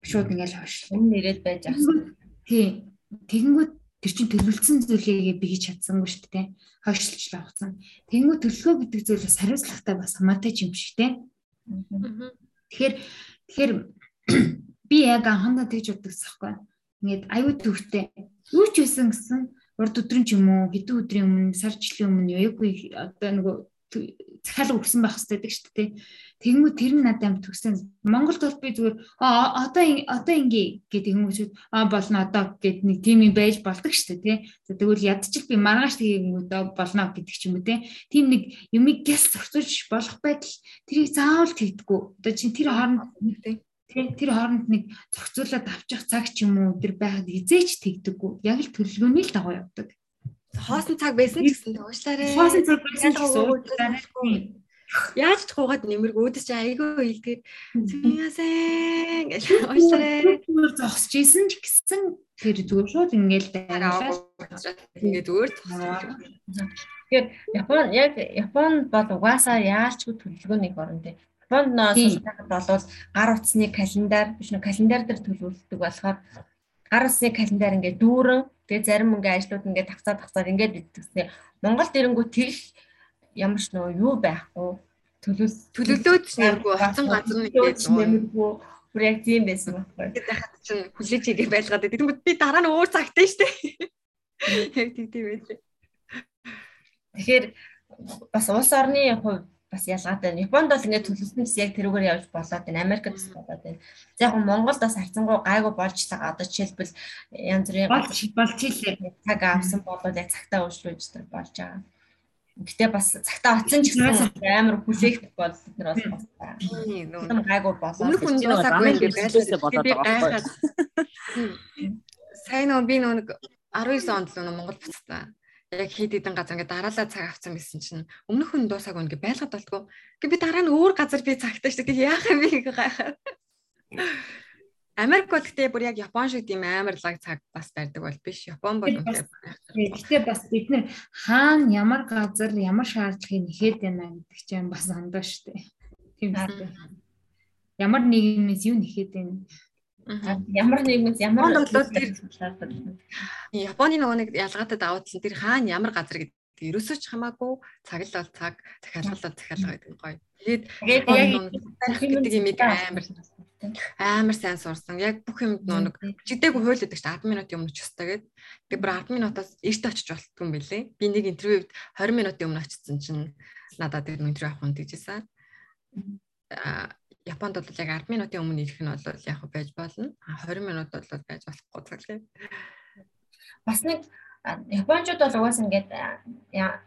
Шууд ингээл хойшлоо. Энэ нэрэд байж ахсан. Тий. Тэгэнгүүт тэр чин төлөвлөсөн зүйлээ бий чадсангүй шүү дээ. Хойшлж авсан. Тэгэнгүүт төлөвлөгөө гэдэг зүйл бас хариуцлагатай бас хамаатай юм шиг тий. Тэгэхээр тэгэхээр би яг анхандаа тэгж боддог байхгүй. Ингээд аюу төвхтэй. Юу ч байсан гэсэн урд өдрийн ч юм уу хэдэн өдрийн өмнө сар жилийн өмнө яагүй одоо нөгөө захиалга өгсөн байх хэрэгтэй гэдэг шүү дээ. Тэгэнгүүт тэр нь надад амт төгсөн. Монголд бол би зүгээр одоо одоо ингээ гэдэг хүмүүст а болно одоо гэд нэг тийм юм байж болдог шүү дээ тий. Тэгвэл ядчил би маргааш тэгэнгүүт болно гэдэг ч юм уу тий. Тийм нэг юмыг гэс зохицуулж болох байтал тэрийг заавал тэгдэггүй. Одоо чинь тэр хооронд тий тэр хооронд нэг зохицуулаад авчих цаг ч юм уу тэр байхад хизээч тэгдэггүй. Яг л төлөвлөгөөний л дагуу явдаг хоосон цаг байсан гэсэн уучлаарай. Хоосон цаг байсан гэсэн. Яаж ч хуугаад нэмэрг өөдөж айгүй илтгэр зүйяасан гэж. Зүгээр зогсож исэн ч гэсэн тэр зүгээр шууд ингээл дайрлаа. Ингээд өөр Тэгэхээр Япон яг Японд бол угаасаа яалчгүй төлөвлөгөөний орн тий. Японд нөөс болоод гар утасны календар биш нөө календар дээр төлөвлөдөг болохоор гар усны календар ингээд дүүрэн тэгээ зарим ингээ ажлууд ингээд тавцаа тавцаар ингээд идэгсэн. Монгол дэрэнгүү тэгэл ямар ч нөгөө юу байхгүй төлөв төлөвлөөд ч нэргүй хацсан газар нэг нэмэргүй бүр яг тийм байсан байхгүй. Тэгээд хат чинь хүлээж игээ байлгаад байдаг. Би дараа нь өөр цагтай штэ. Яг тийм тийм байлээ. Тэгэхээр бас улс орны хувьд бас ялгаатай байна. Японд бол ингээд төлөвлөснөөс яг тэрүүгээр явж болоод байна. Америкт бас болоод байна. За яг Монголд бас харцангуй гайгүй болж байгаа. Одоо жишээлбэл янз бүрийн болж болж илээ. Цаг авсан болоод яг цагтаа уушлуулж тэр болж байгаа. Гэтэ бас цагтаа оцсон ч гэсэн амар хүлээгдэх бол бид нар бас тийм гайгүй болоод өмнөх байлаа болоод байгаа. Сайн нөө би нөө 19 онд л Монгол буцсан яг хэд хэдэн газар ингээ дараалал цаг авсан байсан чинь өмнөх хүн дуусааг ингээ байлгаад болтгоо. Ингээ би дараа нь өөр газар би цагтаа шүү. Тэгээ яах юм бэ гайхаа. Америк бол гэтээ бүр яг Япон шиг тийм амар лаг цаг бас байдаг бол биш. Япон бол гэхдээ бас бид нэр хаана ямар газар ямар шаардлагыг нэхэд байна гэдэг чинь бас андаа шүү дээ. Тийм үү. Ямар нийгэмээс юу нэхэд байна Ямар нийгэмс ямар бодлоо тэр Японы нөгөө нэг ялгаатай давуу тал нь тэр хаана ямар газар гэдэг ерөөсөө ч хамаагүй цаг л бол цаг захиалгал бол захиалга гэдэг гоё. Тэгээд гэдэг юм амар амар сайн сурсан. Яг бүх юмд нэг чигдээгүй хууль гэдэг чинь 10 минутын өмнө ч өстой гэдэг. Тэгээд бүр 10 минутаас эрт очиж болтгүй юм бэлээ. Би нэг интервьюд 20 минутын өмнө очсон чинь надад тэр интервью авах хүн тэгжсэн. Аа Японд бол яг 10 минутын өмнө ирэх нь бол яг байж болно. 20 минут бол байж болохгүй цаглаа. Бас нэг Японочууд бол угаas ингээд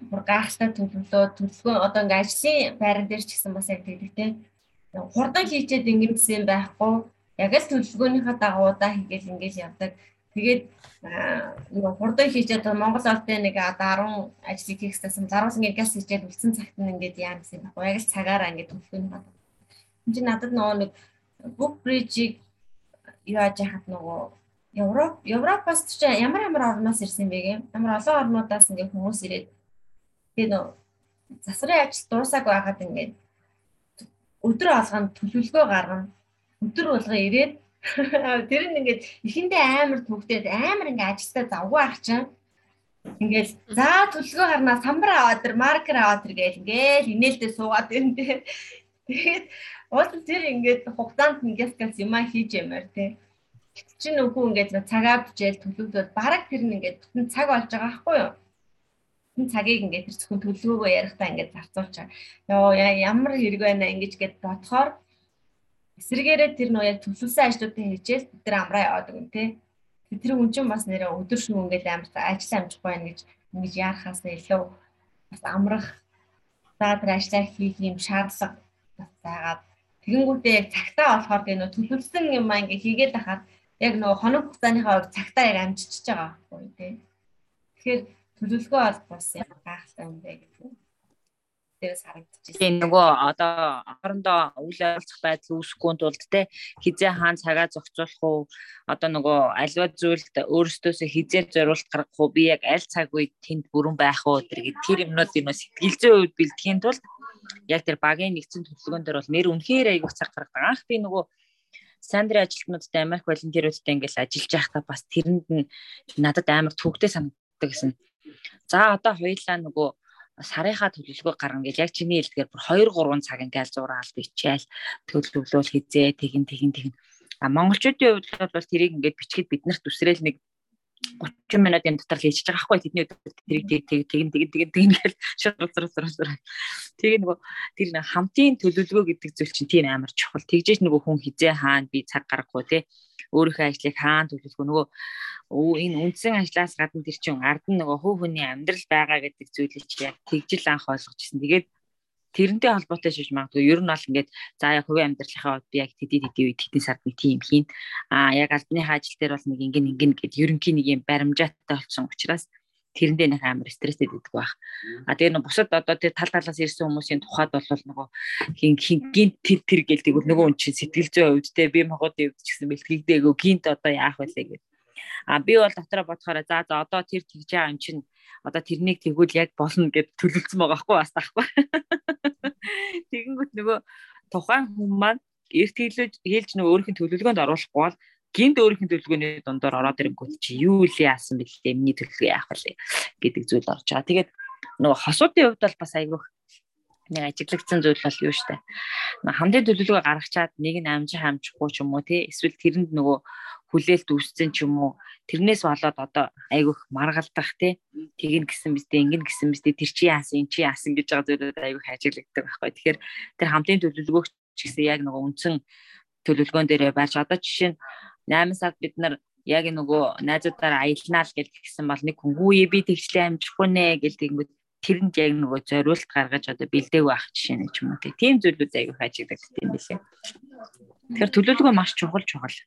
бүр гайхалтай төлөвлөө төлөвлөгөө одоо ингээд ажлын байран дээр ч гэсэн бас яг тэгдэг те. Хурдан хийчээд ингэсэн байхгүй. Яг л төлөвлөгөөнийхөө дагуудаа хийгээл ингээд явдаг. Тэгээд нөгөө хурдан хийчээд Монгол улсын нэг одоо 10 ажлыг хийхсэн зараас ингээд газ хийчээд үлдсэн цагт нь ингээд яа гэсэн байхгүй. Яг л цагаараа ингээд төлөвлөгөөнийхөө. Энд чинь надад нөгөө нэг book bridge-ийг яаж яхад нөгөө Европ Европоос ч ямар ямар орноос ирсэн бэ гэм. Ямар олон орнуудаас ингээ хүмүүс ирээд тэгээ нөө засрын ажил дуусаагүй байгаад ингээ өдөр алганд төлөвлөгөө гаргана. Өдөр болго ирээд тэр нь ингээд ихэндээ амар төгтөөд амар ингээ ажилдаа завгүй ах чинь ингээл за төлөвлөгөө гарнаа самбар аваад тэр маркер аваад тэр гээл ингээл инээлдээ суугаад ирнэ. Тэгээд уул тэр ингээд хугацаанд ингээс газ юм хийж ямаар тий чинь үгүй ингээд цагаа бичээл төлөвлөд бараг тэр нь ингээд бүтэн цаг болж байгаа байхгүй юу? Бүтэн цагийг ингээд тэр зөвхөн төлөвлөгөөгөө ярихдаа ингээд зарцуулчаа. Йоо ямар хэрэг байна ингэж гээд бодохоор эсрэгээрээ тэр нөө яг төлөвлөсөн ажлуудыг хийчихээс бид нар амраа яваад өгөн тий. Тэр хүн чинь бас нэрээ өдөр шөнө ингээд амар ажил амжихгүй байна гэж ингэж яарахаас илүү бас амрах за тэр ажлаа хийх юм шаардлага бас заагаад тэгэнгүүтээ яг цагтаа болохоор гэнэ төлөвлөсөн юм аа ингээ хийгээд ахаад яг нөгөө хоног хугацааныхаа хувьд цагтаа яг амжиж байгаа байхгүй тий. Тэгэхээр төлөвлөгөө бол бас яг гайхалтай юм бэ гэх юм. Тэрээс харагдчихжээ. Тийм нөгөө одоо хоорондоо үйл ойлголцох байдал үүсэхгүй тулд те хизээ хаан цагаа зохицуулах уу одоо нөгөө альва зүйлд өөрөөсөө хизээ зориулт гаргах уу би яг аль цаг үед тэнд бүрэн байх уу тэр тэр юмнууд юм сэтгэл зүйн үед бэлтгэхийн тулд яг тэр багийн нэгцэн төлөвлөгөөн дээр бол нэр үнэхээр айгуух цаг гаргадаг. Анх би нөгөө Сандрын ажилтнуудтай Америк волонтеруудтай ингээл ажиллаж байхдаа бас тэрэнд нь надад амар төвөгтэй санагддаг гэсэн. За одоо хоёулаа нөгөө сарынхаа төлөвлөгөө гаргана гэж яг чиний хэлдгээр бүр 2 3 цаг ингээл зураал бичээл төлөвлөл хизээ тэгин тэгин тэгин. А монголчуудын хувьд бол тэрийг ингээд бичгээд биднэрт үсрээл нэг 30 минутын дотор хийчихэж байгаа байхгүй тэдний тэрийг тэг тэг тэг тэг тэг ингээл уцар уцар. Тэгээ нөгөө тэр хамтын төлөвлөгөө гэдэг зүйл чинь тийм амар чухал. Тэгжээч нөгөө хүн хизээ хаана би цаг гаргахгүй те өөрийнхөө ажлыг хаана төлөвлөхөө нөгөө энэ үндсэн ажлаас гадна тэр чинь ард нь нөгөө хөө хүний амьдрал байгаа гэдэг зүйлийг чи яг тэгжил анх ойлгож ирсэн. Тэгээд тэрнтэй холбоотой шиж магадгүй ер нь бол ингээд за яг хувийн амьдралынхаа хувьд би яг тэдий тэдий үед хэдэн сард нэг тийм хийн а яг албаныхаа ажил дээр бол нэг ингэн ингэн гэд ерөнхийн нэг юм баримжаатай болсон учраас тэрэндээ нэг амар стресстэй байдаг байх. А тэгээ нэг бусад одоо тэр тал талаас ирсэн хүмүүсийн тухайд бол нөгөө хин гинт тэр тэр гэл тэгвэл нөгөө хүн чинь сэтгэл зүйн хувьд те би могоодын хувьд ч гэсэн бэлтгэгдээгүй гинт одоо яах вэ гэдэг. А би бол дотроо бодохоор за за одоо тэр тэгж байгаа юм чинь одоо тэрнийг тэгвэл яг болно гэд төлөвлөсөн байгаа байхгүй бас таахгүй. Тэгэнгүүт нөгөө тухайн хүн маань эрт хэлж хэлж нөгөө өөрийнх нь төлөвлөгөөнд оруулахгүй бол гинт өөрийнх нь төлөвлөгөөний дундор ороод ирэнгүүт чи юу л яасан бэлээ миний төлөвлөгөө яах вэ гэдэг зүйл орж байгаа. Тэгээд нөгөө хосуудын хувьд бол бас айгүйх нэг ажиглагдсан зүйл бол юу штэ. Хамтын төлөвлөгөө гаргачаад нэг нь амжих амжихгүй ч юм уу тий? Эсвэл тэрэнд нөгөө хүлээлт үүссэн ч юм уу? Тэрнээс болоод одоо айгүйх маргалдах тий? Тэгин гисэн бистэ ингэн гисэн бистэ тэр чи яасан эн чи яасан гэж байгаа зүйлүүд айгүйх ажиглагддаг байхгүй. Тэгэхээр тэр хамтын төлөвлөгөөгч ч гэсэн яг нөгөө үндсэн төлөвлөгөөн дээрээ барьж одоо жишээ нь 8 сард бид нар яг нөгөө найзуудаараа аялнаа л гэж гисэн бол нэг хөнгүүе би тэгчлээ амжихгүй нэ гэл тэгэнгүүт тэрэнд яг нөгөө зориулт гаргаж одоо бэлдээг байх жишээ нь ч юм уу тийм зүйлүүд айгүйх ажиглагддаг юм билээ. Тэгэхээр төлөвлөгөө маш чухал чухал.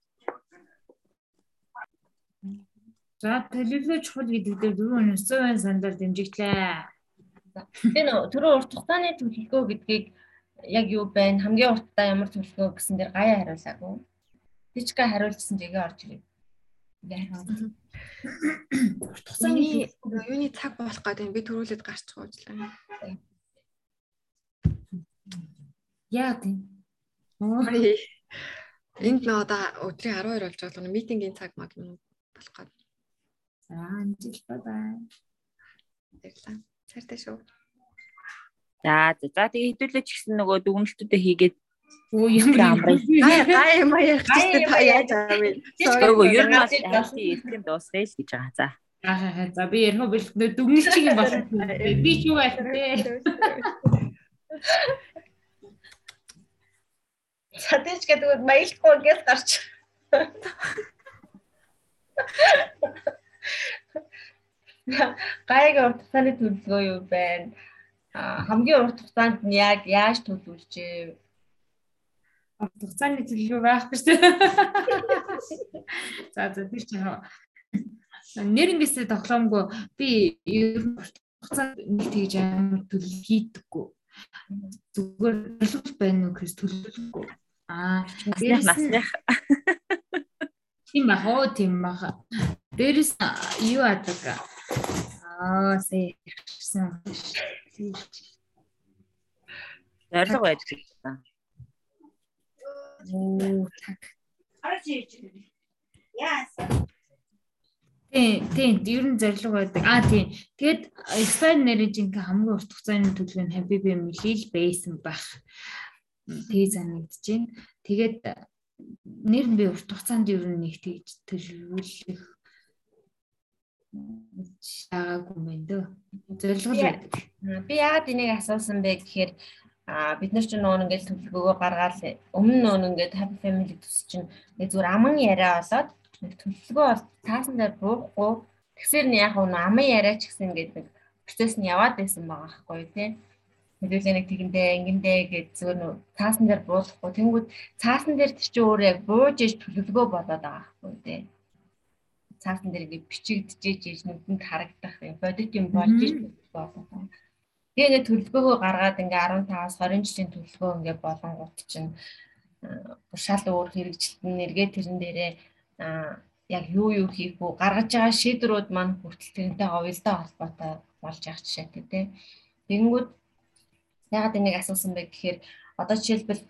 За төлөвлөгөө чухал гэдэг дээр дөрөв өнөсөө сандаар дэмжигдлээ. Тэгээ нөө түрүү урт хугацааны төлөвлөгөө гэдгийг яг юу байна? Хамгийн уртдаа ямар төлөвлөгөө гэсэн дээр гаяа хариулаагүй. Бичгээ хариулсан тэгээ орж ирээ. Урт хугацааны юуны цаг болох гэдэг би төрүүлээд гарч гоочлаа. Яа тийм. Энд нөө одоо өдрийн 12 болж байгаа митингийн цаг маг юм болох гэдэг. За амжилт бай бай. Баярлалаа. Цаартай шүү. За за тэгээ хэдүүлээч гэсэн нөгөө дүгнэлтүүдээ хийгээд Оо ямар амраа. Гай гай юм яах гэж та яаж аа вэ? Нөгөө ер нь бол хайлтын эрхэм дуусгая л гэж байгаа. За. Аа за би ярих бэлтгэл дүгнэлтийг юм болох. Би ч юу байх вэ? Садэч гэдэг маялахгүй гэж гарч. Гайг урт хугацааны төлөвлөгөө юу байна? Хамгийн урт хугацаанд нь яг яаж төлөвлөжээ? Хугацааны төлөвлөгөө байхгүй шүү дээ. За за тэр чинь нэрнгээсээ тоглоомгүй би ер нь хугацаанд нэг тэгж амар төлөв хийдэггүй. Зүгээр төлөв байна уу гэхээс төлөвлөхгүй. Аа насных Тийм бах оо тийм бах. Дээрээс юу адаг Аа сая ирсэн. Зориг байж байгаа. Оо так. Тийм, тийм, ер нь зориг байдаг. Аа тийм. Тэгэд expand narrative хамгийн урт хугацааны төлөв нь Habibi Milil байсан байх. Тэгээ санагдаж байна. Тэгээд нэр нь би урт хугацаанд ер нь нэг тэгж төлөвлөх шаагаагүй юм байна дөө. Зорилго л байдаг. Би яагаад энийг асуусан бэ гэхээр а бид нар ч нуун ингээл төлөвлөгөөгөө гаргаад өмнө нуун ингээд happy family төс чинь нэг зүгээр аман яриа болоод нэг төлөвлөгөө бол таасан дээр буухгүй. Тэгсэр нь яг нь аман яриа ч гэсэн ингээд нэг процесс нь яваад байсан байгаа байхгүй тий. Хэдүүлээ нэг тэгэндээ ингэндээ гэж зүгээр нөө цаасан дээр буулахгүй. Тэнгүүд цаасан дээр чинь өөрөө яг бууж иж төлөвлөгөө болоод байгаа байхгүй тий. Цаасан дээр ингээд бичигдэж иж нүдэнд харагдах юм бодит юм болж иж болоо. Тэгээ ингээд төлөвлөгөөгөө гаргаад ингээд 15-аас 20 жилийн төлөвлөгөө ингээд болонгууд чинь шал өөр хэрэгжилтэн нэргээ тэрэн дээрээ яг юу юу хийх үү гаргаж байгаа шийдвэрүүд маань хүртэл тэрнтэй говьлтой холбоотой болж явах жишээтэй тий. Тэгэнгүүт ягаад энийг асуусан бэ гэхээр одоо жишээлбэл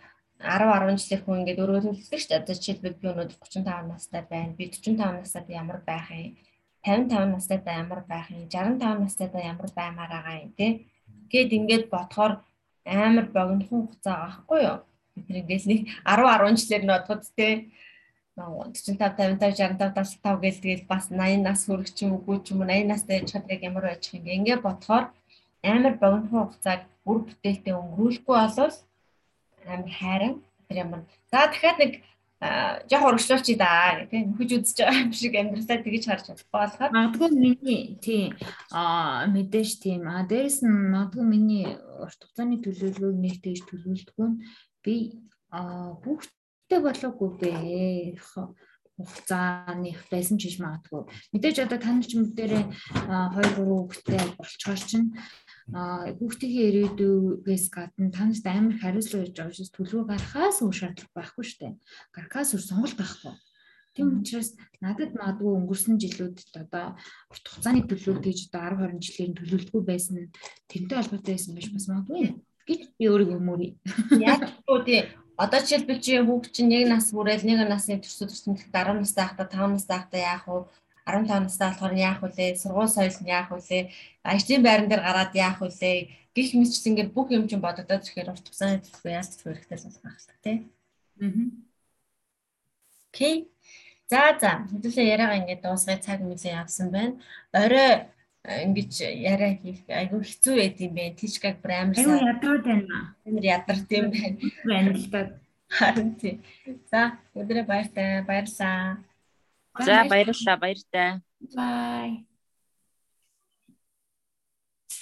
10 10 жилийн хүн ингээд өөрөө төлөвлөдөг шүү дээ. Одоо жишээлбэл би өнөөдөр 35 настай байна. Би 45 настай ямар байх юм? 55 настай та ямар байх юм? 65 настай та ямар баймаар байгаа юм те? Гэт ингээд бодохоор амар богинохон хугацаа аахгүй юу? Бид ингээд нэг 10 10 жилээр нодгод те 45 55 65 75 гээл тэгэл бас 80 нас хүрэх ч юм уу ч юм уу 80 настай яж чаддаг ямар байж юм ингээ бодохоор амар богинохон хугацааг бүр бүтээлтэй өнгөрүүлэхгүй болвол амар хайран тэр ямар за дахиад нэг жоох урагшлуулчих да гэх тийм нөхөж үзэж байгаа юм шиг амьдралаа тэгэж харж болоход. Магадгүй миний тийм а мэдээж тийм. А дээрэс нь магадгүй миний урт хугацааны төлөвлөгөөг нэг тэгж төлөвлөдгөө би а хүүхдтэй болоогүй бэ хугацааны байсан ч гэж магадгүй. Мэдээж одоо тань ч мэдээрээ 2 3 хүүхдтэй болчоор чинь хүүхдийн ирээдүйгээс гадна танаас амар хариуцлага хийж байгаа шүү төлөв гарахаас өөр шаардлага байхгүй шүү дээ. Гарахаас өөр сонголт байхгүй. Тийм учраас надад магадгүй өнгөрсөн жилүүдэд одоо урт хугацааны төлөв гэж одоо 10 20 жилийн төлөвлөлтгүй байсан тэрнтэй холбоотой байсан байж бас магадгүй гэж би өөрийгөө өмөрье. Яг уу тий одоо жишээлбэл чи хүүхд чинь нэг нас хүрээл нэг насны төрсө төрсөн 10 настай байхдаа 5 настай байхдаа яах вэ? 15 настай болохоор яах вүлээ, сургууль соёл нь яах вүлээ, ажлын байран дээр гараад яах вүлээ гих мэтчсэн ингээд бүх юм чинь бодогдоод ирэхээр урт хугацааны төлөв яаж ч хэрэгтэй болох байх тий. Аа. Окей. За за хэдүүлээ яриагаа ингээд дуусгая цаг мөлийн авсан байна. Орой э, ингэж яриа хийх айгүй хэцүү байд юм байна. Тишгаг бүр амар сайн. Айгүй ядрууд байна. Амар ядарт юм байна. Байна л да. Харин тий. За өдрөө баяртай баярлаа. За баярлалаа баяртай. Bye.